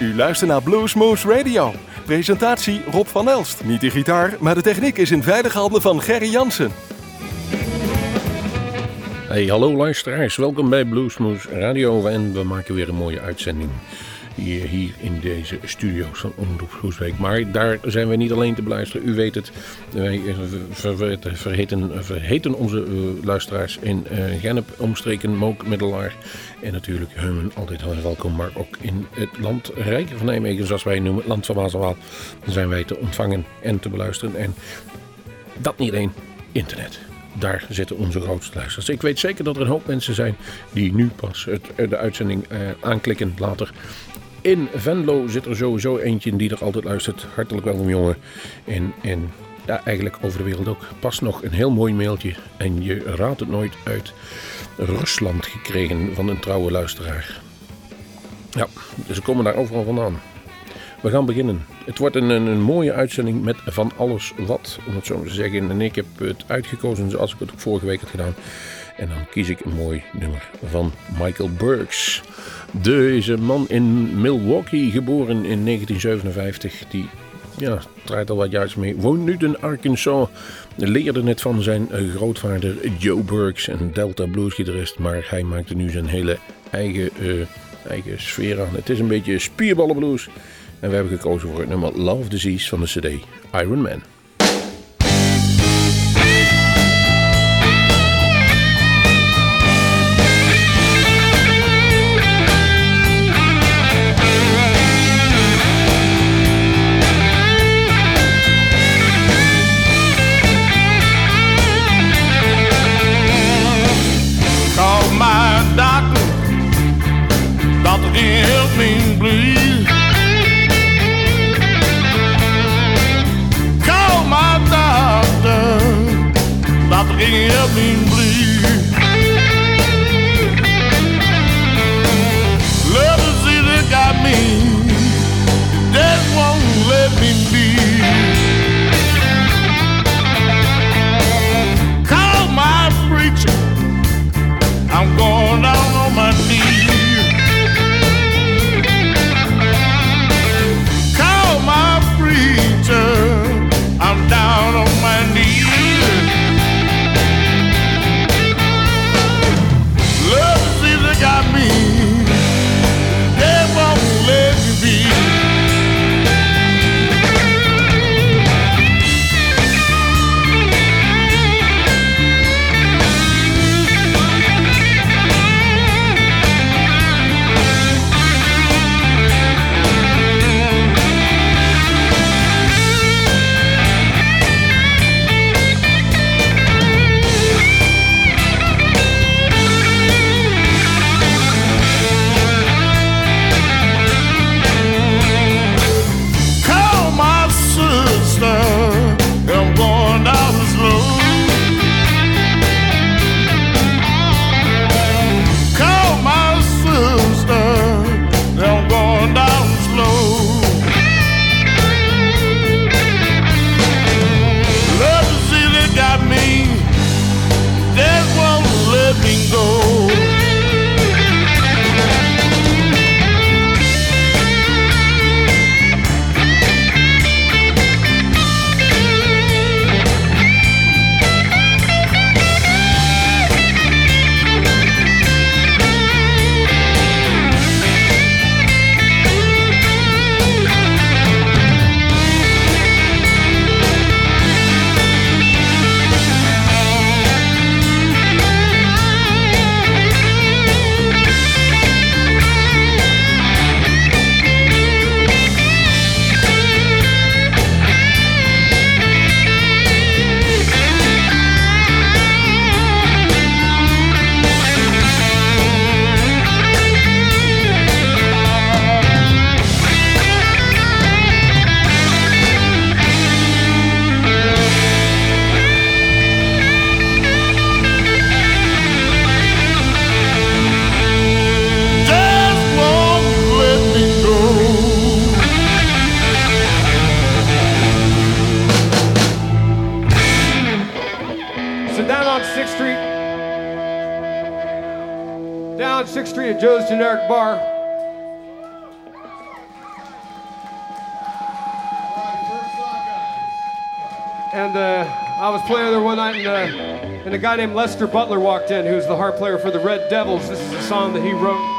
U luistert naar Bluesmoose Radio. Presentatie Rob van Elst. Niet de gitaar, maar de techniek is in veilige handen van Gerry Jansen. Hey, hallo luisteraars. Welkom bij Bluesmoose Radio. En we maken weer een mooie uitzending hier, in deze studio's van Omroep Groesbeek. Maar daar zijn we niet alleen te beluisteren. U weet het, wij verheten, verheten onze luisteraars in uh, Gennep, omstreken, Mook, Middelaar. En natuurlijk hun altijd heel welkom. Maar ook in het land Rijk van Nijmegen, zoals wij noemen, het land van Maaswaal. zijn wij te ontvangen en te beluisteren. En dat niet alleen, internet daar zitten onze grootste luisteraars. Ik weet zeker dat er een hoop mensen zijn die nu pas het, de uitzending aanklikken later. In Venlo zit er sowieso eentje die er altijd luistert. Hartelijk welkom jongen. En, en ja, eigenlijk over de wereld ook. Pas nog een heel mooi mailtje. En je raadt het nooit uit Rusland gekregen van een trouwe luisteraar. Ja, dus ze komen daar overal vandaan. We gaan beginnen. Het wordt een, een, mooie uitzending met van alles wat, om het zo te zeggen. En ik heb het uitgekozen zoals ik het ook vorige week had gedaan. En dan kies ik een mooi nummer van Michael Burks. Deze man in Milwaukee, geboren in 1957, die ja, draait al wat jaar mee. Woont nu in Arkansas. Leerde net van zijn grootvader Joe Burks, een Delta bluesgitarist. Maar hij maakte nu zijn hele eigen, uh, eigen sfeer aan. Het is een beetje spierballenblues. En we hebben gekozen voor het nummer Love Disease van de CD Iron Man. Guy named Lester Butler walked in, who's the harp player for the Red Devils. This is a song that he wrote.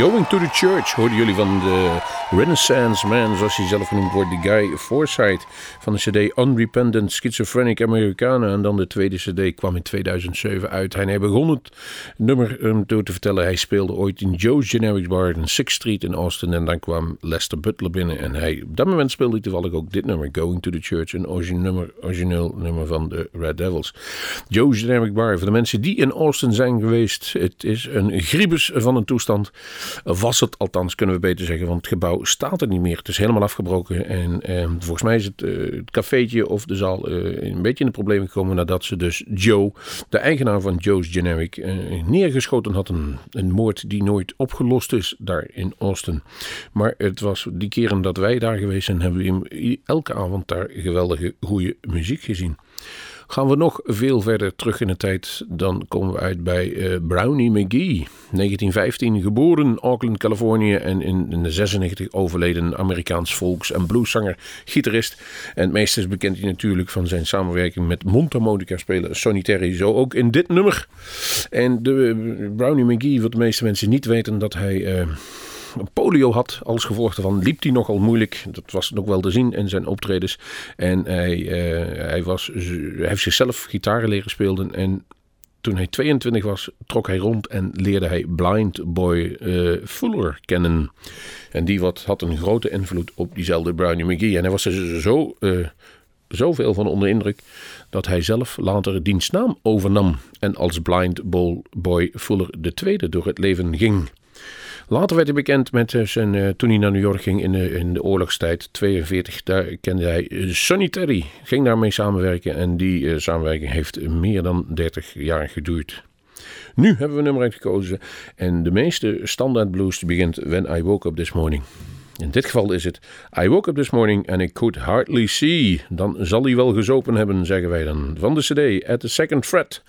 Going to the Church hoorden jullie van de Renaissance Man, zoals hij zelf genoemd wordt, de Guy Forsyth van de CD Unrepentant Schizophrenic Americana. En dan de tweede CD kwam in 2007 uit. Hij begon het nummer um, door te vertellen. Hij speelde ooit in Joe's Generics Bar in Sixth Street in Austin. En dan kwam Lester Butler binnen. En hij, op dat moment speelde hij toevallig ook dit nummer, Going to the Church, een origineel nummer, origineel nummer van de Red Devils. Joe's Generic Bar, voor de mensen die in Austin zijn geweest, het is een griebus van een toestand. Was het althans, kunnen we beter zeggen, want het gebouw staat er niet meer. Het is helemaal afgebroken. En eh, volgens mij is het, uh, het cafeetje of de zaal uh, een beetje in de problemen gekomen nadat ze dus Joe, de eigenaar van Joe's Generic, uh, neergeschoten had. Een, een moord die nooit opgelost is daar in Austin. Maar het was die keren dat wij daar geweest zijn, hebben we elke avond daar geweldige goede muziek gezien. Gaan we nog veel verder terug in de tijd, dan komen we uit bij uh, Brownie McGee. 1915 geboren, Auckland, Californië en in, de 96 overleden Amerikaans volks- en blueszanger, gitarist. En het meeste is bekend hij natuurlijk van zijn samenwerking met mondharmonica speler Sonny Terry, zo ook in dit nummer. En de uh, Brownie McGee, wat de meeste mensen niet weten, dat hij... Uh, polio had als gevolg daarvan. Liep hij nogal moeilijk. Dat was nog wel te zien in zijn optredens. En hij, uh, hij, was, heeft zichzelf gitaar leren spelen. En toen hij 22 was, trok hij rond en leerde hij Blind Boy uh, Fuller kennen. En die wat, had een grote invloed op diezelfde Brownie McGee. En hij was er zo, uh, zoveel van onder indruk dat hij zelf later dienstnaam overnam. En als Blind Boy Fuller de tweede door het leven ging. Later werd hij bekend met eh, zijn, uh, toen hij naar New York ging in de, in de oorlogstijd, 42. Daar kende hij uh, Sonny Terry, ging daarmee samenwerken en die samenwerking heeft meer dan 30 jaar geduurd. Nu hebben we een nummer uitgekozen en de meeste standaard blues begint When I Woke Up This Morning. In dit geval is het I woke up this morning and I could hardly see. Dan zal hij wel gezopen hebben, zeggen wij dan. Van de CD At the Second Fret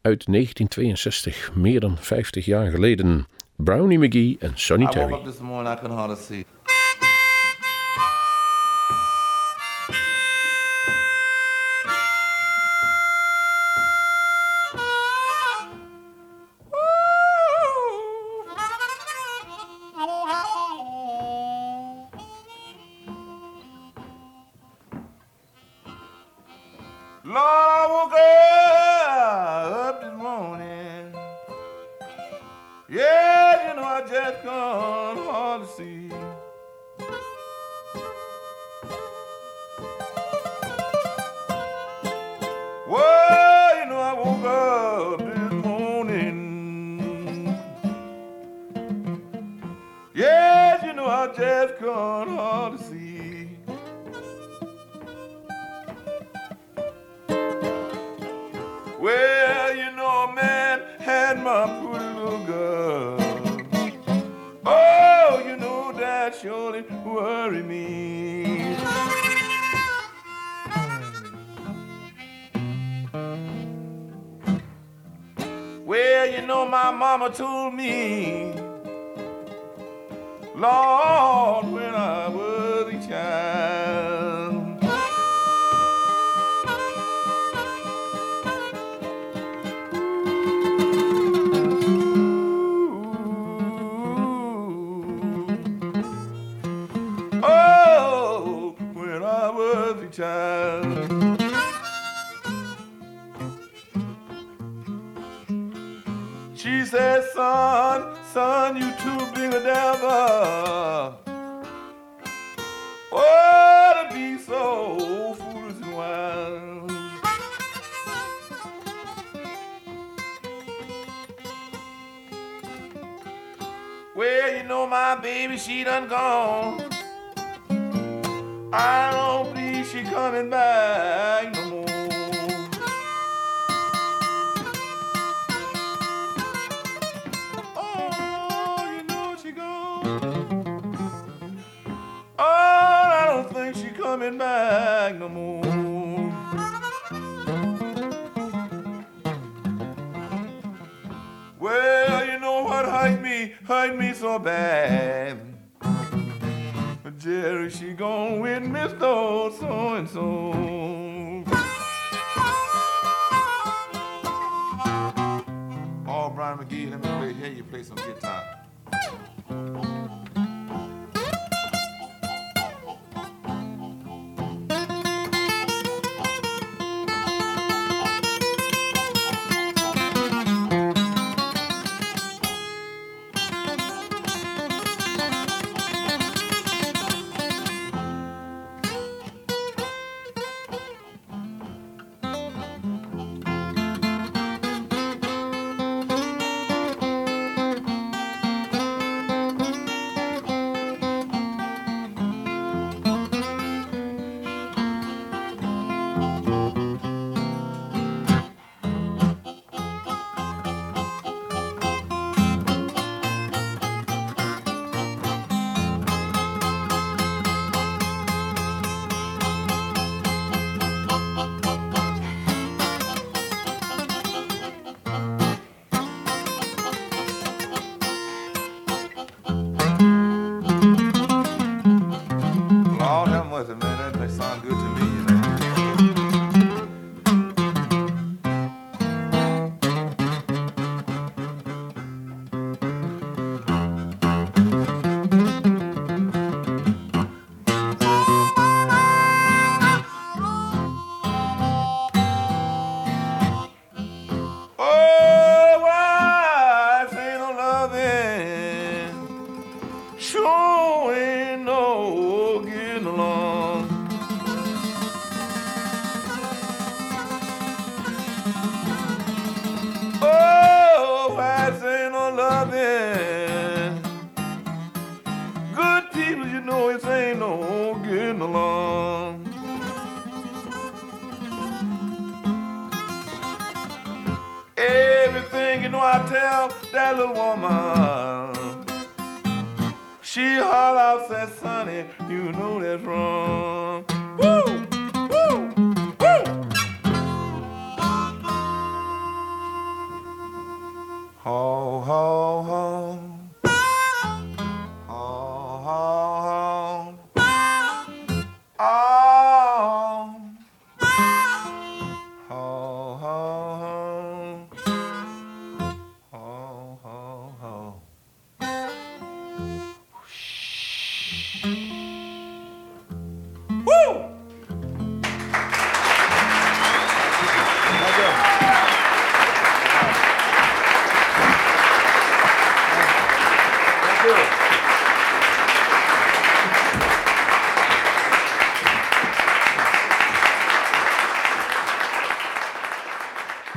uit 1962, meer dan 50 jaar geleden. Brownie McGee and Sonny Terry. I woke up this morning, I couldn't hardly see. Coming back no more. Well, you know what hurt me, hurt me so bad. Jerry, she gone with Mr. So and so. Oh, Brian McGee, let me play, hear you play some guitar.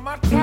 my time.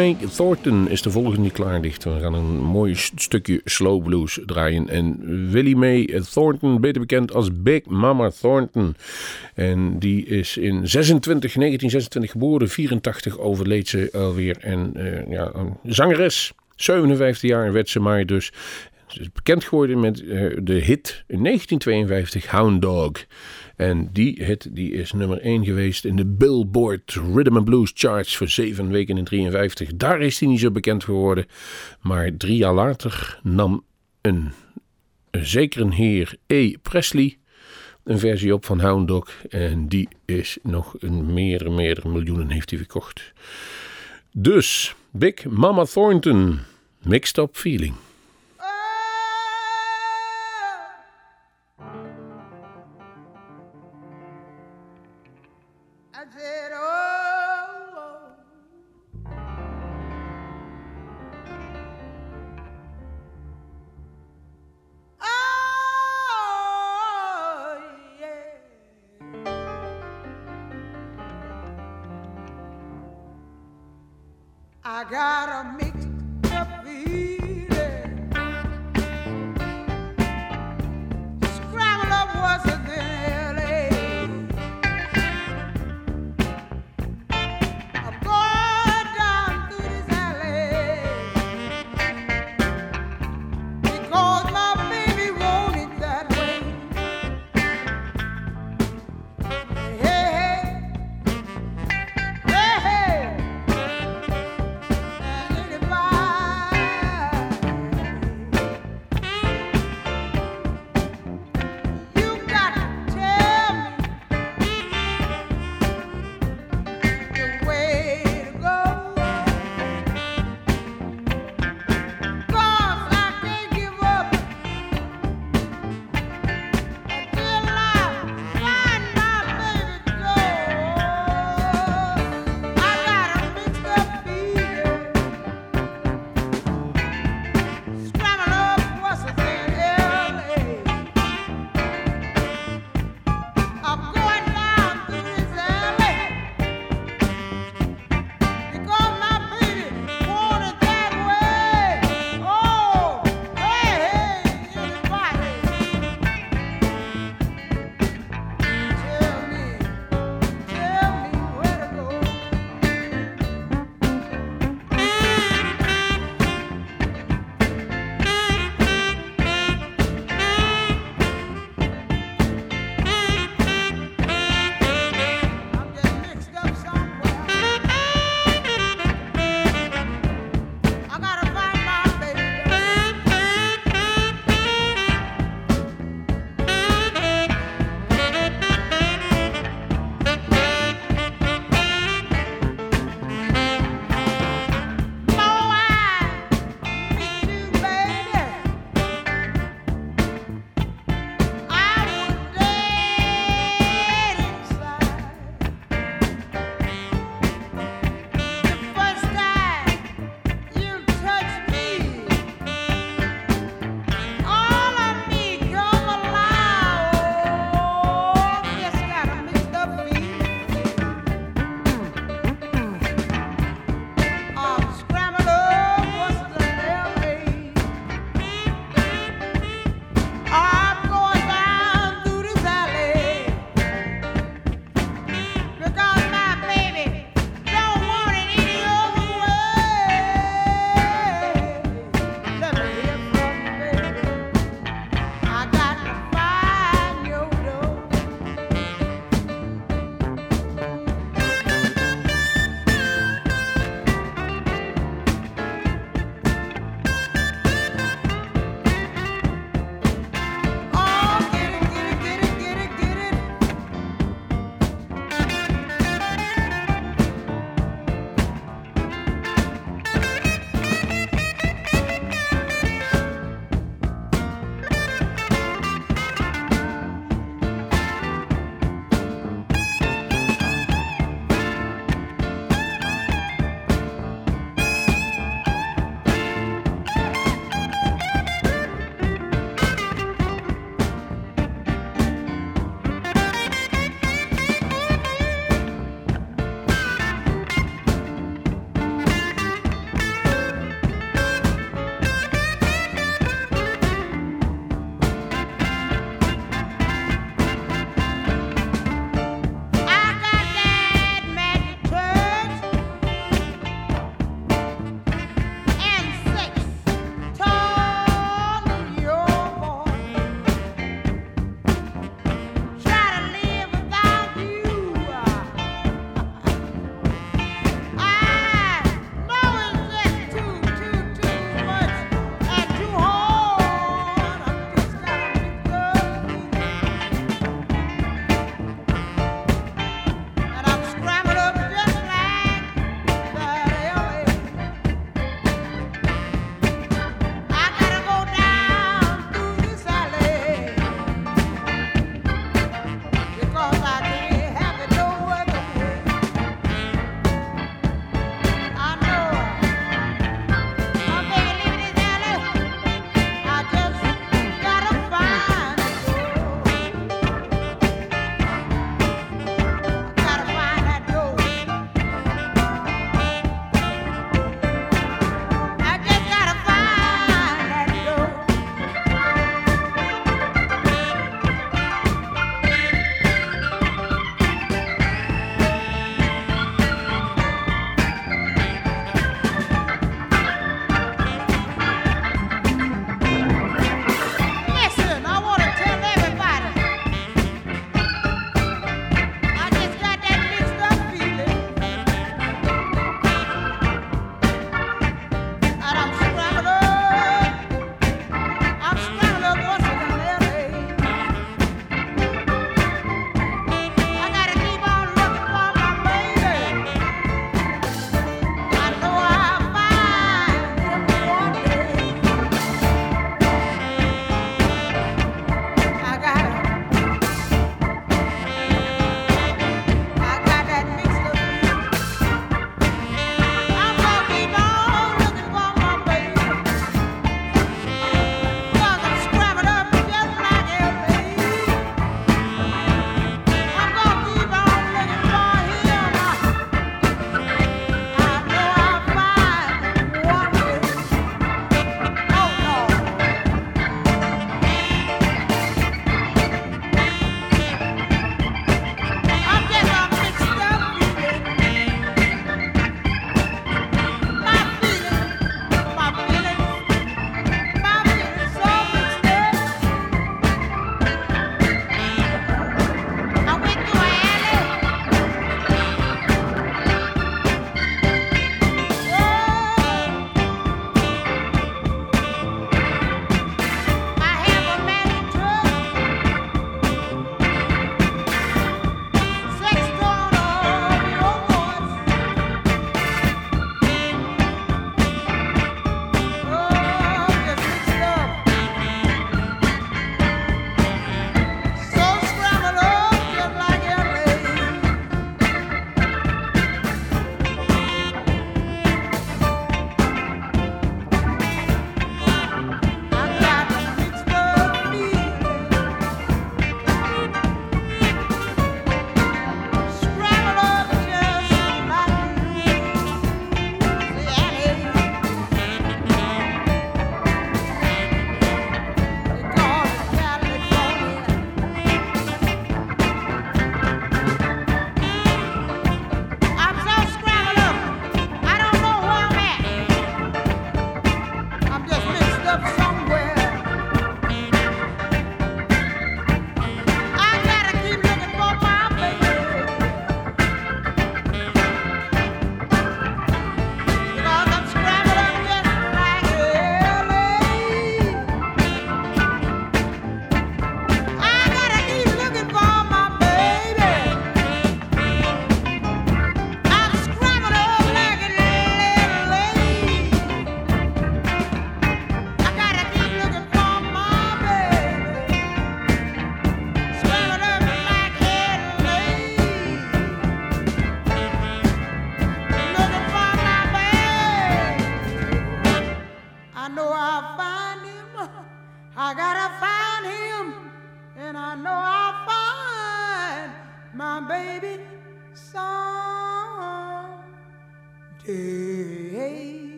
Mae Thornton is de volgende die klaar ligt. We gaan een mooi stukje slow blues draaien. En Willie Mae Thornton, beter bekend als Big Mama Thornton. En die is in 26, 1926 geboren, 84 overleed ze alweer. En uh, ja, een zangeres, 57 jaar werd ze maar dus. Ze is bekend geworden met uh, de hit in 1952 Hound Dog. En die hit die is nummer 1 geweest in de Billboard Rhythm and Blues Charts voor 7 weken in 53. Daar is hij niet zo bekend geworden. Maar drie jaar later nam een, een heer E. Presley een versie op van Hound Dog. En die is nog een meer, meer miljoenen heeft hij verkocht. Dus, Big Mama Thornton, Mixed Up Feeling. I gotta make a feed.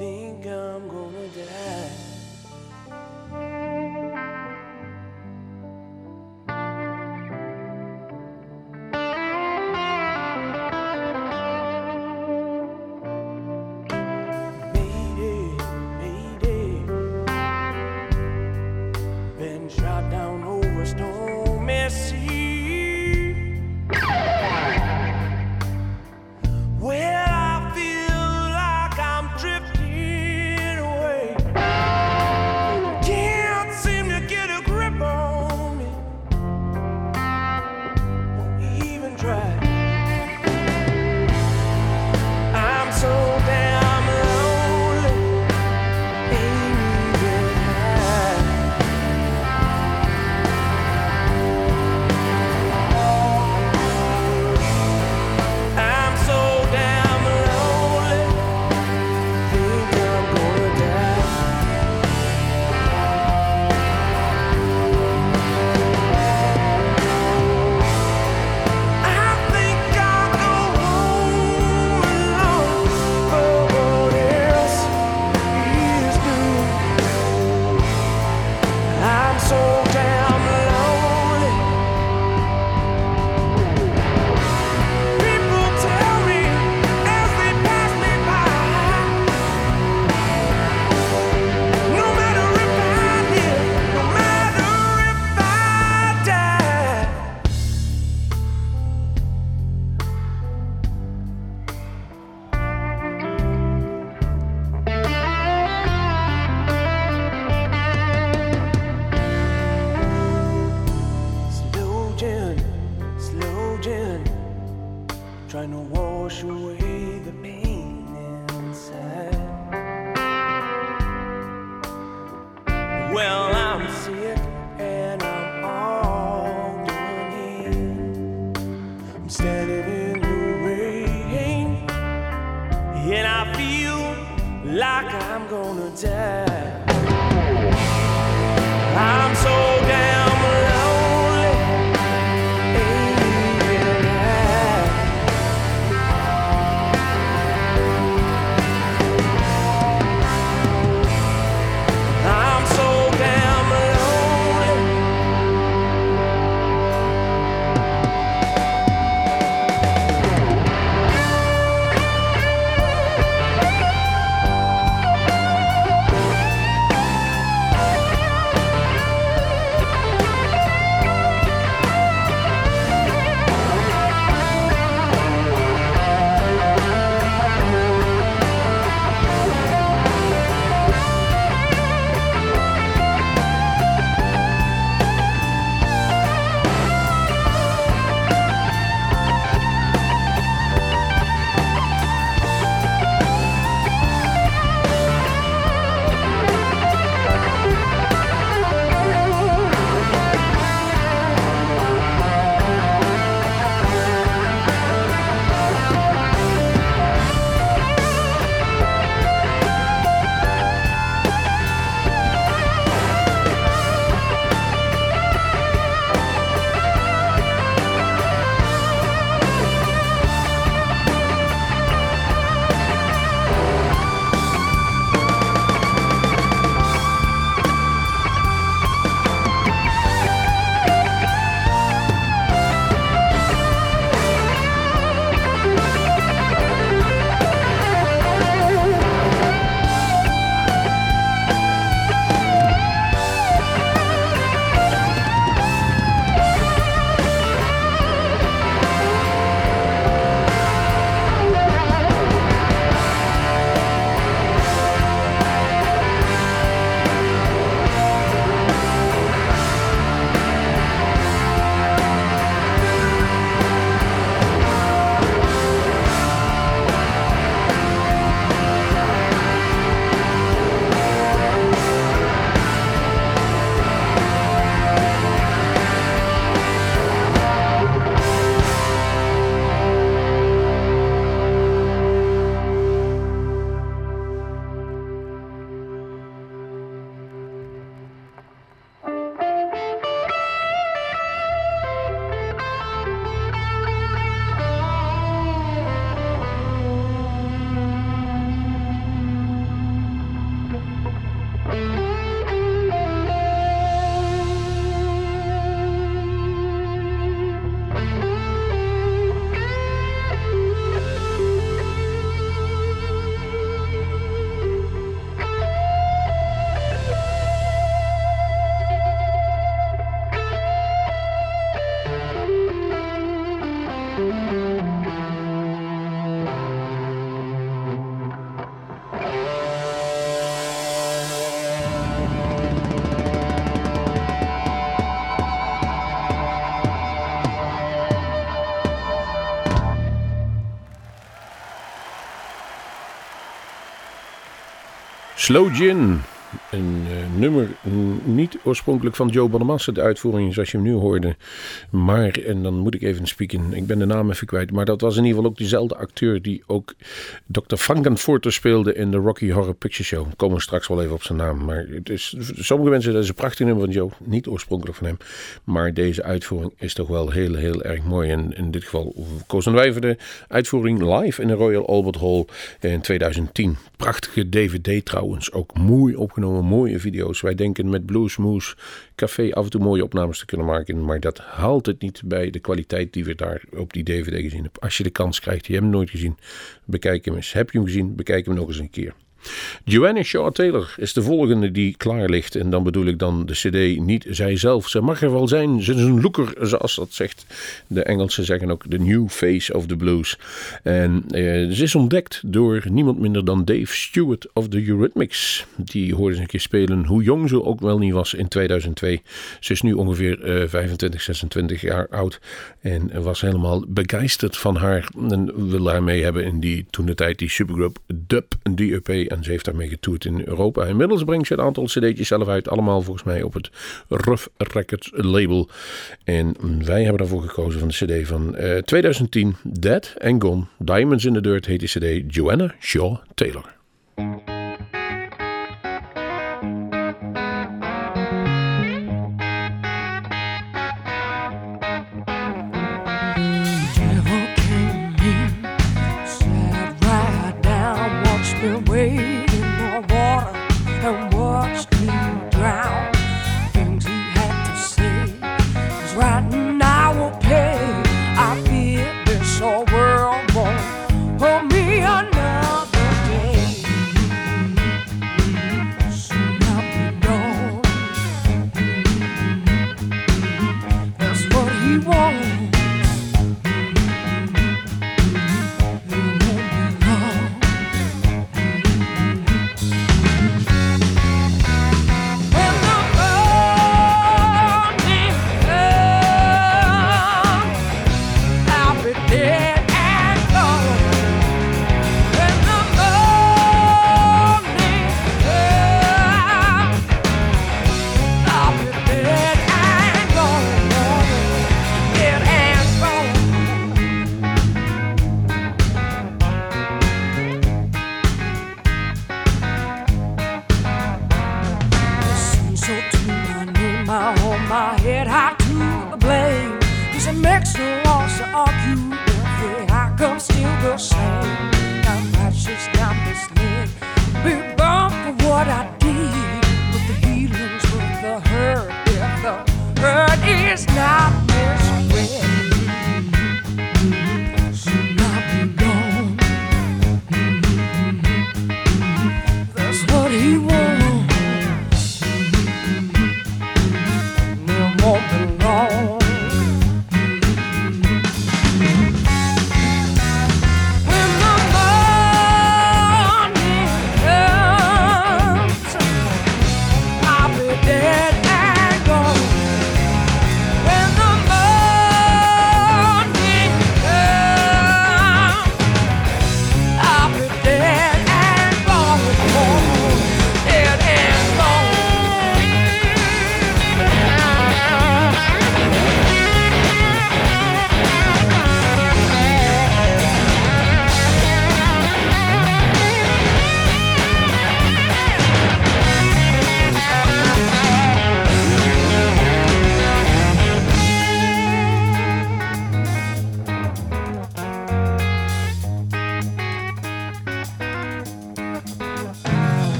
think I'm gonna die. trying to wash away the pain inside. Well, I'm sick and I'm all done here. I'm standing in the rain and I feel like I'm gonna die. Slow Gin. Een eh, nummer mm, niet oorspronkelijk van Joe Bonamassa, de uitvoering zoals je hem nu hoorde. Maar, en dan moet ik even spieken, ik ben de naam even kwijt. Maar dat was in ieder geval ook diezelfde acteur die ook Dr. Frankenfurter speelde in de Rocky Horror Picture Show. We straks wel even op zijn naam. Maar het is, sommige mensen, dat is een prachtig nummer van Joe. Niet oorspronkelijk van hem. Maar deze uitvoering is toch wel heel, heel erg mooi. En in dit geval kozen wij voor de uitvoering live in de Royal Albert Hall in 2010. Prachtige DVD trouwens, ook mooi opgenomen, mooie video's. Wij denken met Bluesmoose Café af en toe mooie opnames te kunnen maken. Maar dat haalt het niet bij de kwaliteit die we daar op die DVD gezien hebben. Als je de kans krijgt, je hebt hem nooit gezien, bekijk hem eens. Heb je hem gezien, bekijk hem nog eens een keer. Joanna Shaw Taylor is de volgende die klaar ligt. En dan bedoel ik dan de CD, niet zijzelf. Ze mag er wel zijn. Ze is een looker, zoals dat zegt. De Engelsen zeggen ook de new face of the blues. En eh, ze is ontdekt door niemand minder dan Dave Stewart of the Eurythmics. Die hoorde eens een keer spelen, hoe jong ze ook wel niet was in 2002. Ze is nu ongeveer eh, 25, 26 jaar oud. En was helemaal begeisterd van haar. En wil haar mee hebben in die toen de tijd die supergroup Dub, die. En ze heeft daarmee getoerd in Europa. Inmiddels brengt ze een aantal cd'tjes zelf uit. Allemaal volgens mij op het Rough Records label. En wij hebben daarvoor gekozen van de cd van eh, 2010. Dead and Gone. Diamonds in the Dirt heet die cd. Joanna Shaw Taylor.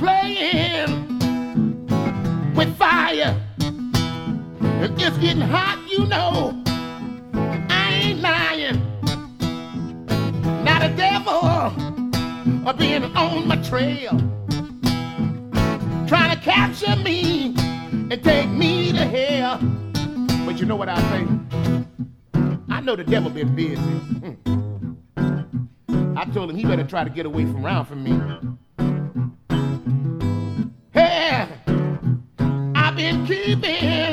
Playing with fire. If it's getting hot, you know I ain't lying. Not a devil or being on my trail. Trying to capture me and take me to hell. But you know what I say? I know the devil been busy. Hmm. I told him he better try to get away from around from me. I've been keeping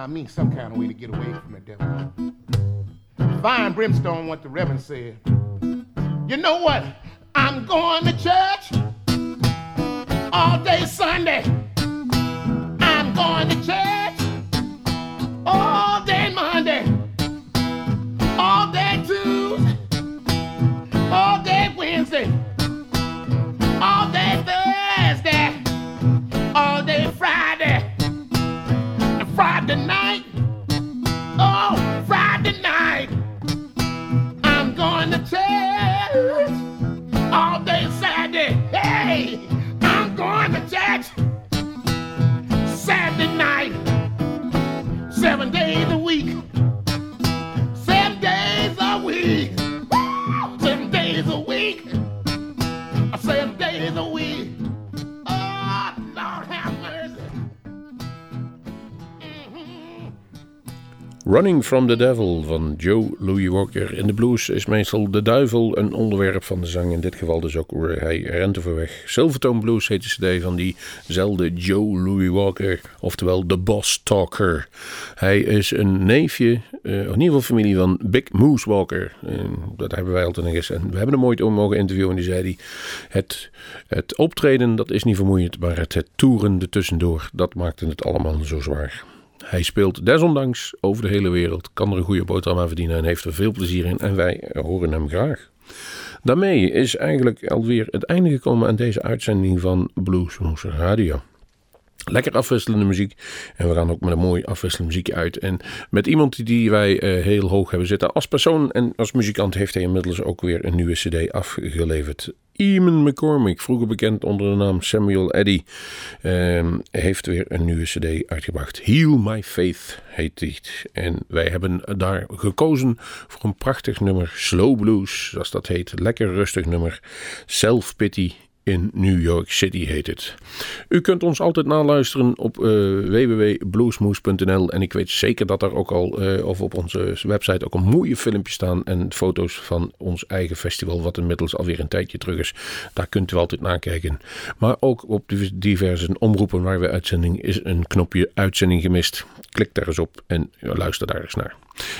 find me some kind of way to get away from the devil. Fire brimstone, what the Reverend said. You know what? I'm going to church all day Sunday. I'm going to church all Friday night. Oh, Friday night, I'm going to church. All day Saturday, hey, I'm going to church. Saturday night, seven days a week, Running from the Devil van Joe Louis Walker. In de blues is meestal de duivel een onderwerp van de zang. In dit geval dus ook hij rent er voor weg. Silvertone Blues heet de cd van diezelfde Joe Louis Walker. Oftewel de Boss Talker. Hij is een neefje, eh, in ieder geval familie van Big Moose Walker. Eh, dat hebben wij altijd nog eens. En we hebben hem ooit mogen interviewen en die zei hij... Het, het optreden dat is niet vermoeiend, maar het, het toeren ertussendoor... dat maakte het allemaal zo zwaar. Hij speelt desondanks over de hele wereld, kan er een goede boterham aan verdienen en heeft er veel plezier in. En wij horen hem graag. Daarmee is eigenlijk alweer het einde gekomen aan deze uitzending van Bluesmoose Radio. Lekker afwisselende muziek. En we gaan ook met een mooi afwisselend muziekje uit. En met iemand die wij eh, heel hoog hebben zitten als persoon en als muzikant heeft hij inmiddels ook weer een nieuwe cd afgeleverd. Eamon McCormick, vroeger bekend onder de naam Samuel Eddy, ehm, heeft weer een nieuwe cd uitgebracht. Heal My Faith heet die. En wij hebben daar gekozen voor een prachtig nummer, Slow Blues, zoals dat heet. Lekker rustig nummer, Self Pity in New York City heet het. U kunt ons altijd naluisteren op uh, www.bluesmoes.nl en ik weet zeker dat er ook al, uh, of op onze website ook een mooie filmpje staan en foto's van ons eigen festival, wat inmiddels alweer een tijdje terug is. Daar kunt u altijd nakijken. Maar ook op diverse omroepen waar we uitzending is een knopje uitzending gemist. Klik daar eens op en luister daar eens naar.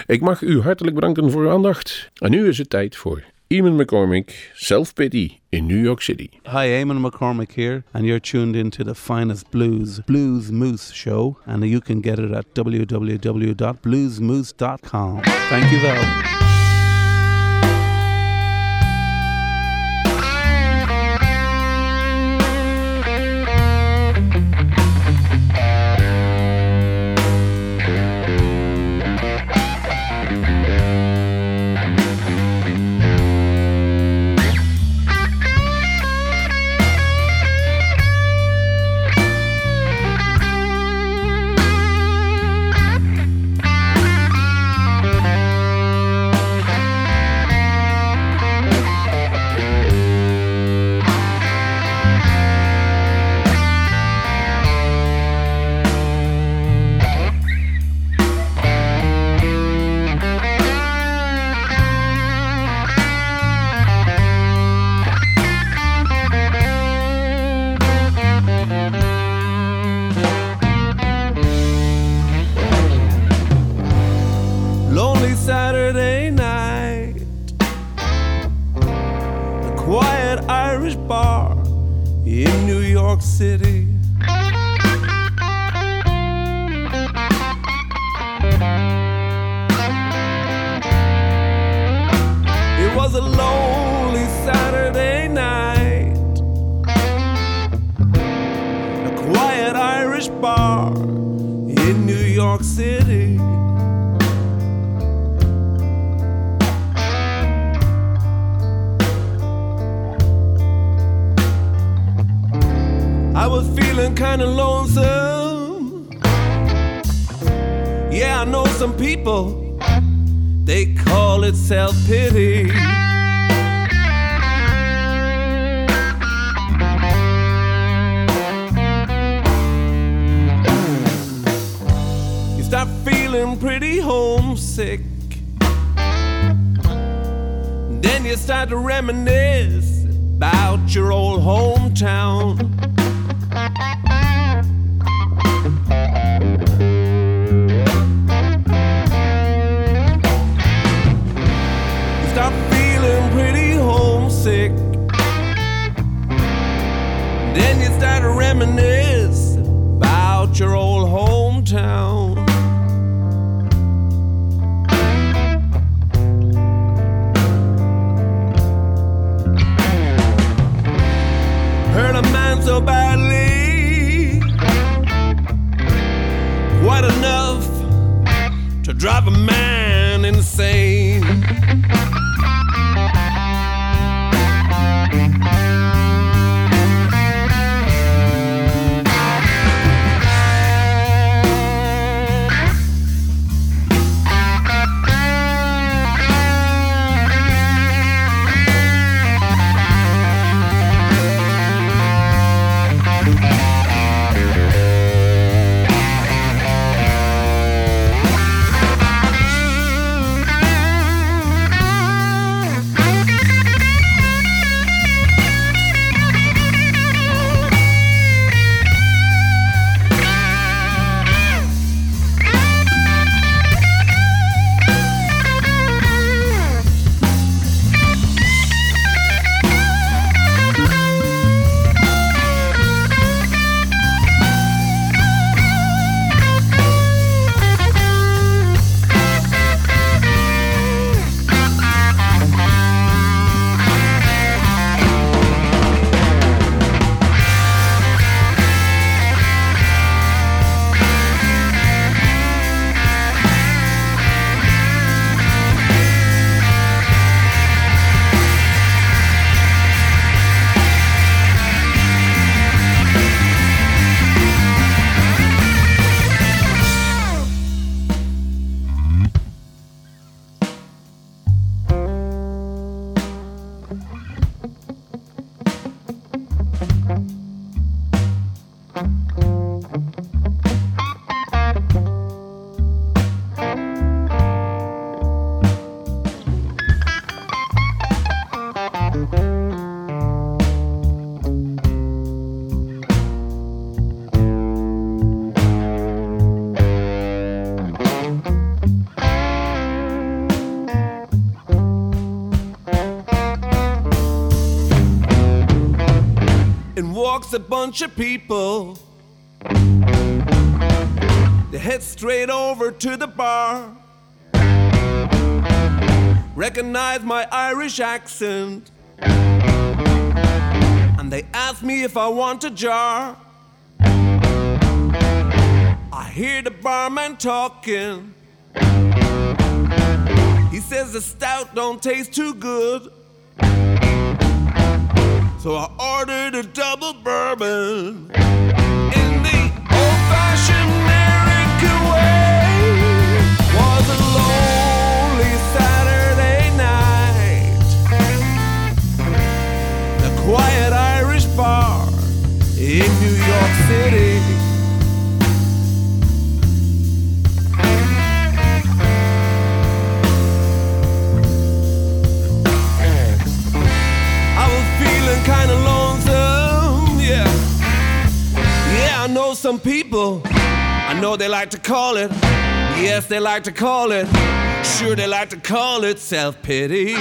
Ik mag u hartelijk bedanken voor uw aandacht. En nu is het tijd voor Eamon McCormick, Self Pity in New York City. Hi, Eamon McCormick here, and you're tuned into the finest blues, Blues Moose show, and you can get it at www.bluesmoose.com. Thank you, though. So badly, quite enough to drive a man insane. Walks a bunch of people. They head straight over to the bar. Recognize my Irish accent. And they ask me if I want a jar. I hear the barman talking. He says the stout don't taste too good. So I ordered a double bourbon in the old-fashioned American way. Was a lonely Saturday night. The quiet Irish bar in New York City. Know some people. I know they like to call it. Yes, they like to call it. Sure, they like to call it self pity.